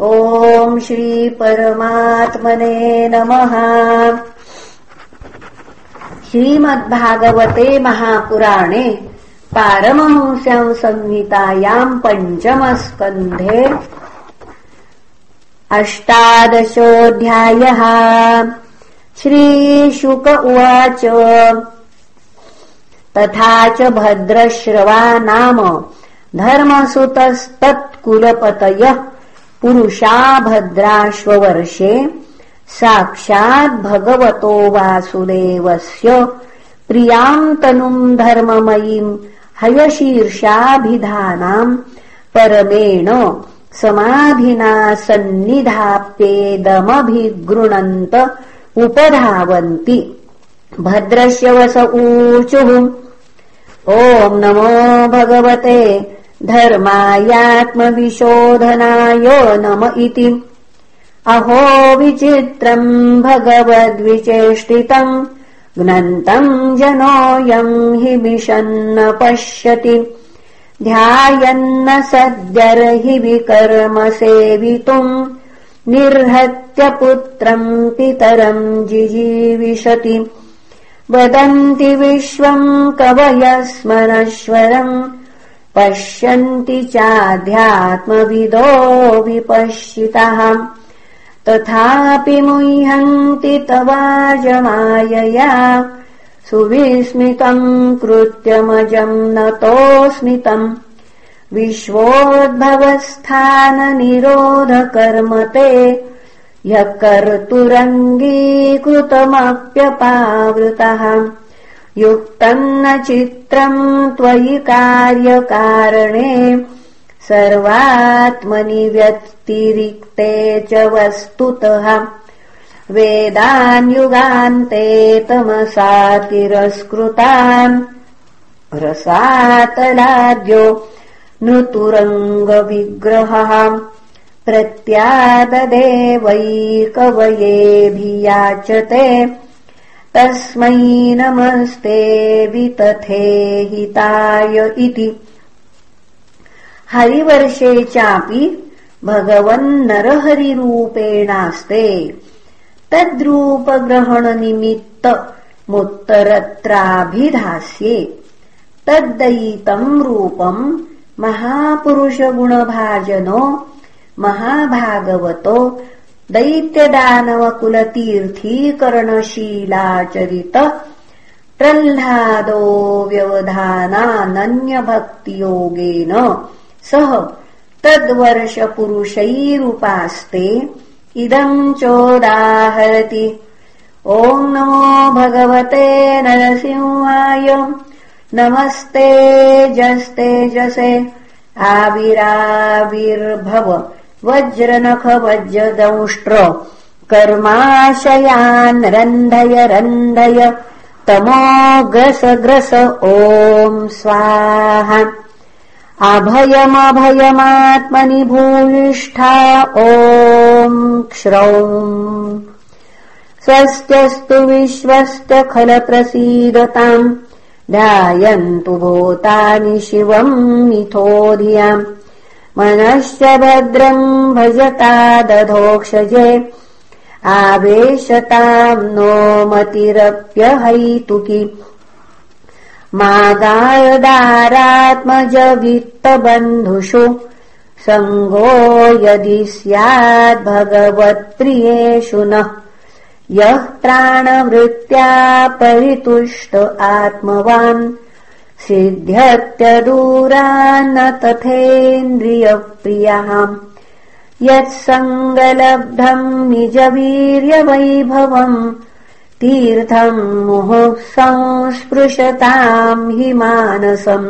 ॐ श्रीपरमात्मने नमः। श्रीमद्भागवते महापुराणे पारमहंस्याम् संहितायाम् पञ्चमस्कन्धे अष्टादशोऽध्यायः। श्रीशुक उवाच। तथा च भद्रश्रवा नाम धर्मसुतस्तत्कुलपतयः पुरुषा भद्राश्ववर्षे साक्षाद्भगवतो वासुदेवस्य प्रियाम् तनुम् धर्ममयीम् हयशीर्षाभिधानाम् परमेण समाधिना सन्निधाप्येदमभिगृणन्त उपधावन्ति। भद्रस्य वस ऊचुः। ॐ नमो भगवते धर्मायात्मविशोधनाय नम इति। अहो विचित्रम् भगवद्विचेष्टितम् घ्नन्तम् जनोऽयम् हि विशन्न पश्यति। ध्यायन्न सद्यर्हि विकर्म सेवितुम् निर्हत्य पुत्रम् पितरम् जिजीविशति वदन्ति विश्वम् कवयस्मनश्वरम् पश्यन्ति चाध्यात्मविदो विपश्यितः तथापि मुह्यन्ति तवाजमायया। सुविस्मितम् कृत्यमजम् नतोऽस्मितम् विश्वोद्भवस्थाननिरोधकर्म ते ह्यः कर्तुरङ्गीकृतमप्यपावृतः युक्तम् न चित्रम् त्वयि कार्यकारणे सर्वात्मनि व्यतिरिक्ते च वस्तुतः। वेदान्युगान्ते तमसा तिरस्कृतान् रसातलाद्यो नृतुरङ्गविग्रहः। प्रत्याददेवैकवयेऽभियाचते तस्मै नमस्ते वितथे हिताय इति। हरिवर्षे चापि भगवन्नरहरिरूपेणास्ते तद्रूपग्रहणनिमित्तमुत्तरत्राभिधास्ये। तद्दयितम् रूपम् महापुरुषगुणभाजनो महाभागवतो दैत्यदानवकुलतीर्थीकरणशीलाचरित प्रह्लादो व्यवधानानन्यभक्तियोगेन सह तद्वर्षपुरुषैरुपास्ते इदम् चोदाहरति। ॐ नमो भगवते नरसिंहाय। नमस्ते जस्तेजसे आविराविर्भव वज्रनखवज्रदंष्ट्र कर्माशयान् रन्धय रन्धय तमो ग्रस ग्रस ॐ स्वाहा। अभयमभयमात्मनि भूयिष्ठा ॐ क्षौम् स्वस्त्यस्तु विश्वस्य खलप्रसीदताम्। ध्यायन्तु भूतानि शिवम् मिथोधियाम् मनश्च भद्रम् भजता दधोक्षजे। आवेशताम् नो मतिरप्यहैतुकि मागायदारात्मजवित्तबन्धुषु सङ्गो यदि स्याद्भगवत्प्रियेषु नः। यः प्राणवृत्त्या परितुष्ट आत्मवान् सिद्ध्यत्यदूरान्न तथेन्द्रियप्रियः यत्सङ्गलब्धम् निजवीर्यवैभवम् तीर्थम् मुहुः संस्पृशताम् हि मानसम्।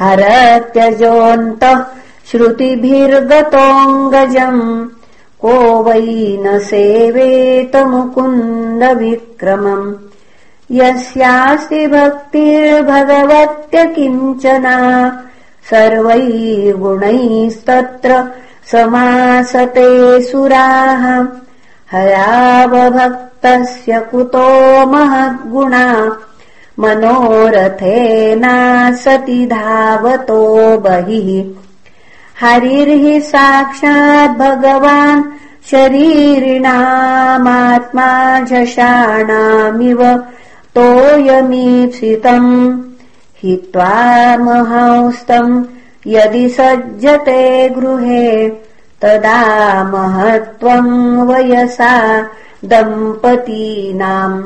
हरत्यजोऽन्तः श्रुतिभिर्गतोऽङ्गजम् को वै न सेवेत मुकुन्दविक्रमम् यस्यास्ति भक्तिर्भगवत्य किञ्चना सर्वैर्गुणैस्तत्र समासते सुराः। हयावभक्तस्य कुतो महद्गुणा। मनोरथेना सति धावतो बहिः। हरिर्हि साक्षात् भगवान् शरीरिणामात्मा झषाणामिव तोयमीप्सितम् हित्वा महांस्तम्। यदि सज्जते गृहे तदा महत्त्वम् वयसा दम्पतीनाम्।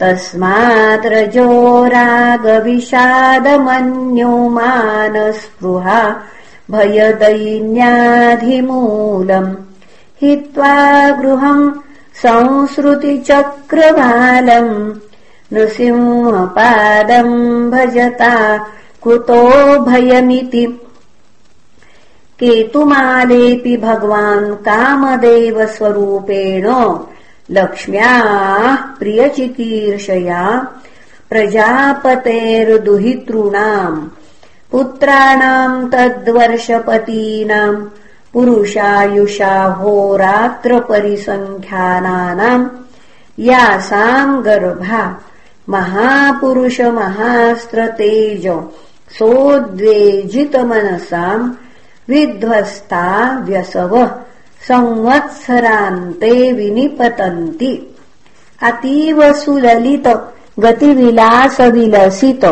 तस्माद्रजोरागविषादमन्यो मानस्पृहा भयदैन्याधिमूलम्। हित्वा गृहम् संसृतिचक्रवालम् नृसिंहपादम् भजता कुतो भयमिति। केतुमालेऽपि भगवान् कामदेवस्वरूपेण लक्ष्म्याः प्रियचिकीर्षया प्रजापतेर्दुहितॄणाम् पुत्राणाम् तद्वर्षपतीनाम् पुरुषायुषाहोरात्रपरिसङ्ख्यानानाम् यासाम् गर्भा महापुरुषमहास्त्रतेज सोद्वेजितमनसाम् विध्वस्ता व्यसवः संवत्सरान्ते विनिपतन्ति। अतीव सुललित गतिविलासविलसित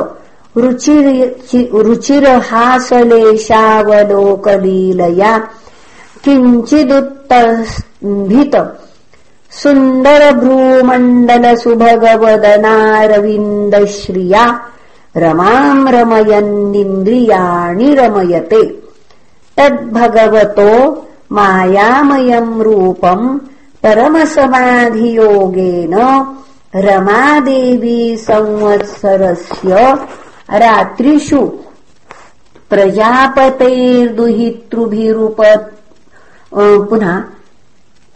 रुचिरहासलेशावलोकलीलया किञ्चिदुत्तम्भित सुन्दरभ्रूमण्डलसुभगवदनारविन्दश्रिया रमाम् रमयन्निन्द्रियाणि रमयते। तद्भगवतो मायामयम् रूपम् परमसमाधियोगेन रमादेवी संवत्सरस्य रात्रिषु प्रजापतेर्दुहितृभिरुप पुनः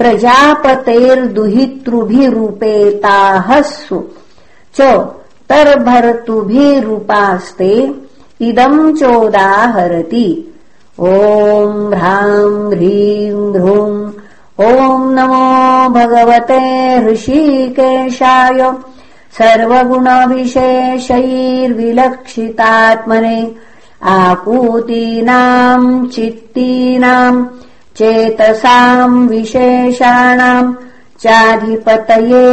प्रजापतेर्दुहितृभिरुपेताहस्सु। च तर्भर्तुभिरूपास्ते इदम् चोदाहरति। ॐ ह्राम् ह्रीम् ह्रूम् ॐ नमो भगवते ऋषिकेशाय। सर्वगुणविशेषैर्विलक्षितात्मने आपूतीनाम् चित्तीनाम् चेतसाम् विशेषाणाम् चाधिपतये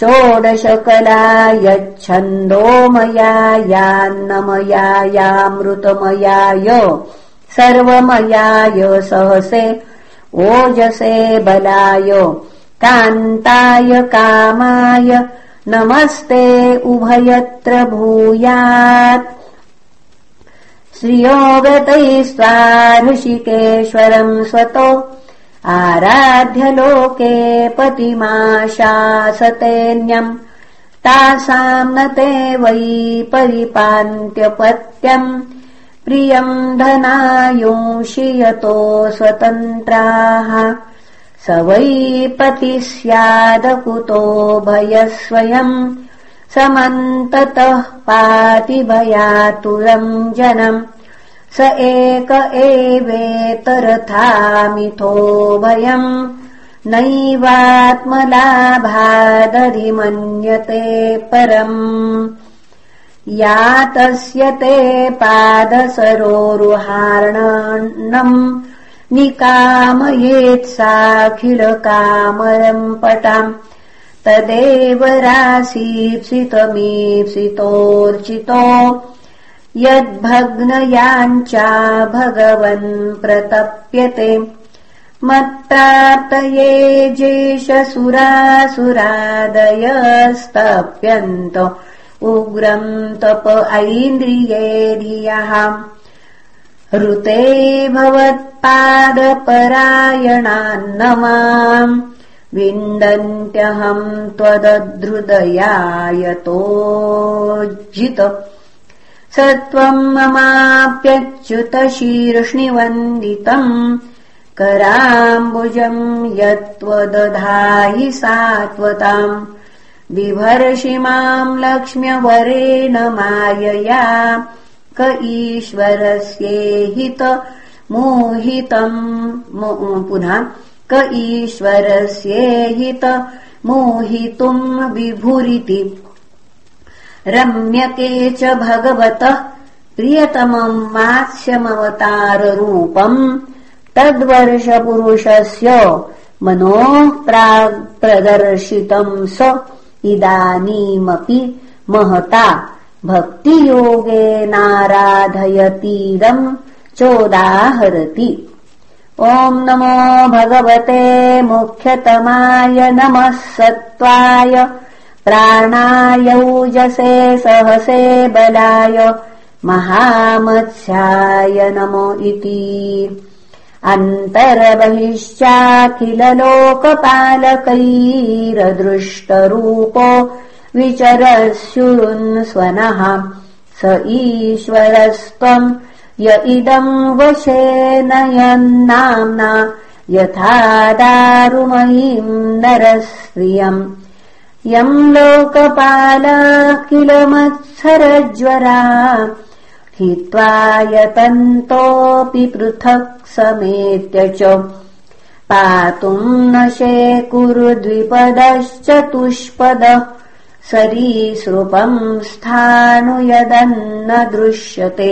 षोडशकला यान्नमयायामृतमयाय सर्वमयाय सहसे ओजसे बलाय। कान्ताय कामाय नमस्ते उभयत्र भूयात् ऋषिकेश्वरम् स्वतो आराध्य लोके पतिमाशासतेऽन्यम् तासाम् न ते वै परिपान्त्यपत्यम् प्रियम् धनायुंषि यतो स्वतन्त्राः स वै पतिः स्यादकुतो भयस्वयम् समन्ततः पातिभयातुरम् जनम्। स एक एवेतरथामिथो भयम्। नैवात्मलाभादधिमन्यते परम्। या तस्य ते पादसरोरुहार्णम्। निकामयेत्साखिलकामरम् पटाम् तदेव राशीप्सितमीप्सितोर्चितो यद्भग्नयाञ्चा भगवन् प्रतप्यते मत्प्राप्तये जेषसुरासुरादयस्तप्यन्त। उग्रम् तप ऐन्द्रिये धियः। ऋते भवत्पादपरायणान्नमाम् विन्दन्त्यहम् त्वदधृदयायतोज्जित स त्वम् ममाप्यच्युतशीर्ष्णिवन्दितम् कराम्बुजम् यत्त्वदधायि सात्वताम् बिभर्षि माम् लक्ष्म्यवरेण मायया क ईश्वरस्येहित मोहितम् पुनः क ईश्वरस्येहित मोहितुम् विभुरिति। रम्यके च भगवतः प्रियतमम् मात्स्यमवताररूपम् तद्वर्षपुरुषस्य मनोः प्रदर्शितम् स इदानीमपि महता। भक्तियोगेनाराधयतीदम् चोदाहरति ॐ नमो भगवते मुख्यतमाय नमः सत्त्वाय प्राणायौजसे सहसे बलाय महामत्स्याय नमो इति। अन्तरबहिश्चाखिललोकपालकैरदृष्टरूपो विचरस्युरुन्स्वनः स ईश्वरस्त्वम् य इदम् वशे नयन्नाम्ना यथा दारुमयीम् नरस्त्रियम् यम् लोकपाल किल मत्सरज्वरा हित्वा यतन्तोऽपि पृथक् समेत्य च। पातुम् न शेकुरुद्विपदश्चतुष्पद सरीसृपम् स्थाणुयदन्न दृश्यते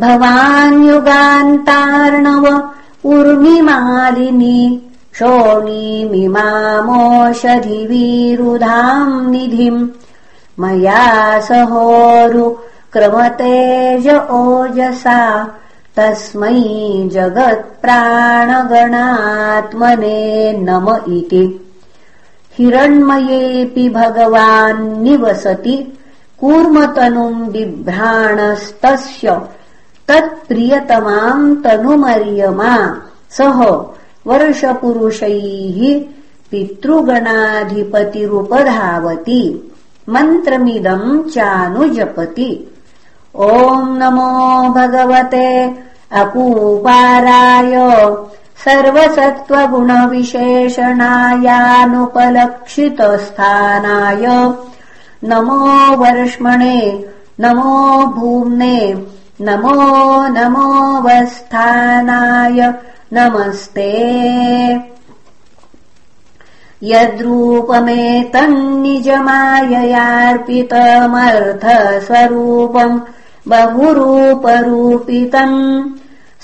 भवान्युगान्तार्णव उर्मिमालिनी शोणीमिमामोषधिवीरुधाम् निधिम् मया सहोरु क्रमतेज ओजसा तस्मै जगत्प्राणगणात्मने नम इति। हिरण्मयेऽपि भगवान् निवसति कूर्मतनुम् बिभ्राणस्तस्य तत्प्रियतमाम् तनुमर्यमा। सः वर्षपुरुषैः पितृगणाधिपतिरुपधावति। मन्त्रमिदम् चानुजपति। ॐ नमो भगवते अपूपाराय सर्वसत्त्वगुणविशेषणायानुपलक्षितस्थानाय। नमो वर्ष्मणे नमो भूम्ने नमो नमोऽवस्थानाय नमस्ते। यद्रूपमेतन्निजमाययार्पितमर्थस्वरूपम् बहुरूपरूपितम्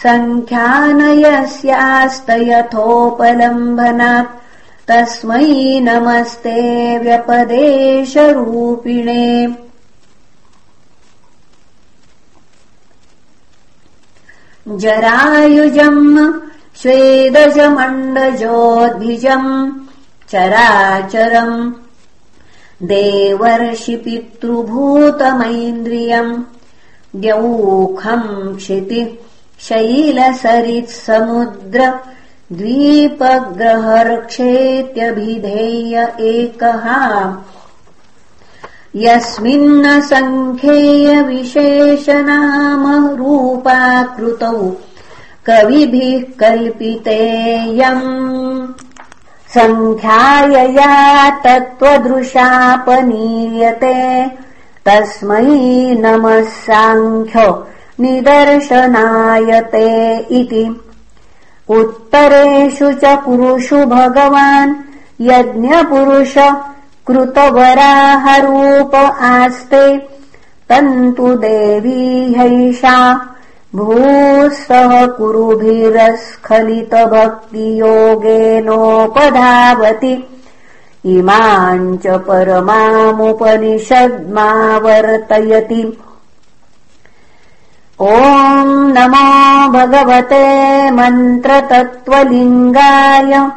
सङ्ख्यानयस्यास्तयथोपलम्भनात् तस्मै नमस्ते व्यपदेशरूपिणे जरायुजम् स्वेदजमण्डजोद्भिजम् चराचरम्। देवर्षिपितृभूतमैन्द्रियम् द्यौखम् क्षिति शैलसरित्समुद्र द्वीपग्रहर्क्षेत्यभिधेय एकः यस्मिन्न सङ्ख्येयविशेषनाम रूपाकृतौ कविभिः कल्पितेयम् सङ्ख्यायया तत्त्वदृशापनीयते। तस्मै नमः साङ्ख्य निदर्शनायते इति। उत्तरेषु च पुरुषु भगवान् यज्ञपुरुष कृतवराहरूप आस्ते तन्तु देवी हैषा भूः कुरुभिरस्खलितभक्तियोगेनोपधावति। इमाम् च परमामुपनिषद्मावर्तयति। ॐ नमो भगवते मन्त्रतत्त्वलिङ्गाय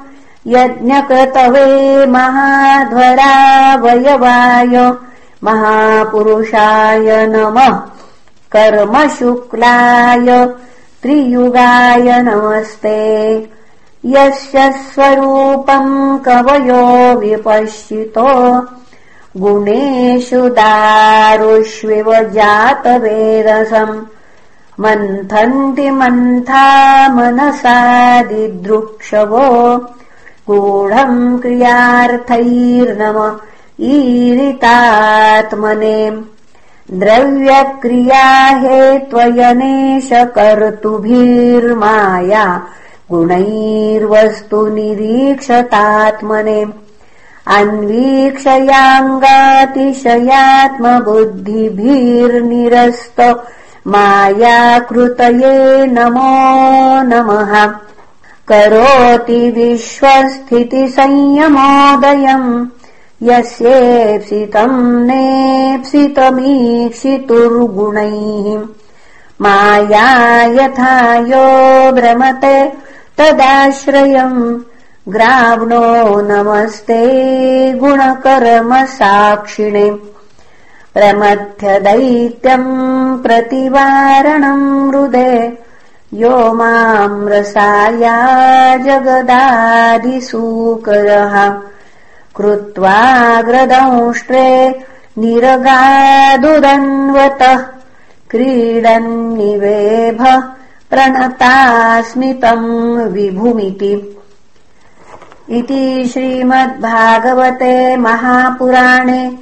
यज्ञकृतवे महाध्वरावयवाय महापुरुषाय नमः। कर्मशुक्लाय त्रियुगाय नमस्ते। यस्य स्वरूपम् कवयो विपश्यितो गुणेषु दारुष्विव जातवेदसम् मन्थन्ति मन्था मनसादिदृक्षवो गूढम् क्रियार्थैर्नम ईरितात्मने। द्रव्यक्रिया हेत्वयनेश कर्तुभिर्माया गुणैर्वस्तु निरीक्षतात्मने अन्वीक्षयाङ्गातिशयात्मबुद्धिभिर्निरस्त मायाकृतये नमो नमः करोति विश्वस्थितिसंयमोदयम्। यस्येप्सितम् नेप्सितमीक्षितुर्गुणैः। माया यथा यो भ्रमते तदाश्रयम्। ग्राव्णो नमस्ते गुणकर्मसाक्षिणे। प्रमथ्यदैत्यम् प्रतिवारणम् हृदे यो माम् रसाया जगदादिसूकरः। कृत्वाग्रदंष्ट्रे निरगादुदन्वतः। क्रीडन्निवेभ प्रणतास्मितम् विभुमिति। इति श्रीमद्भागवते महापुराणे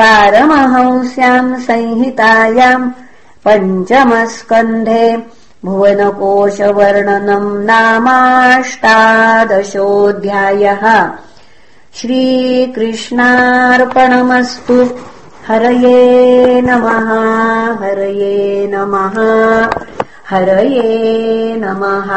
पारमहंस्याम् संहितायाम् पञ्चमस्कन्धे भुवनकोशवर्णनम् नामाष्टादशोऽध्यायः. श्रीकृष्णार्पणमस्तु। हरये नमः हरये नमः हरये नमः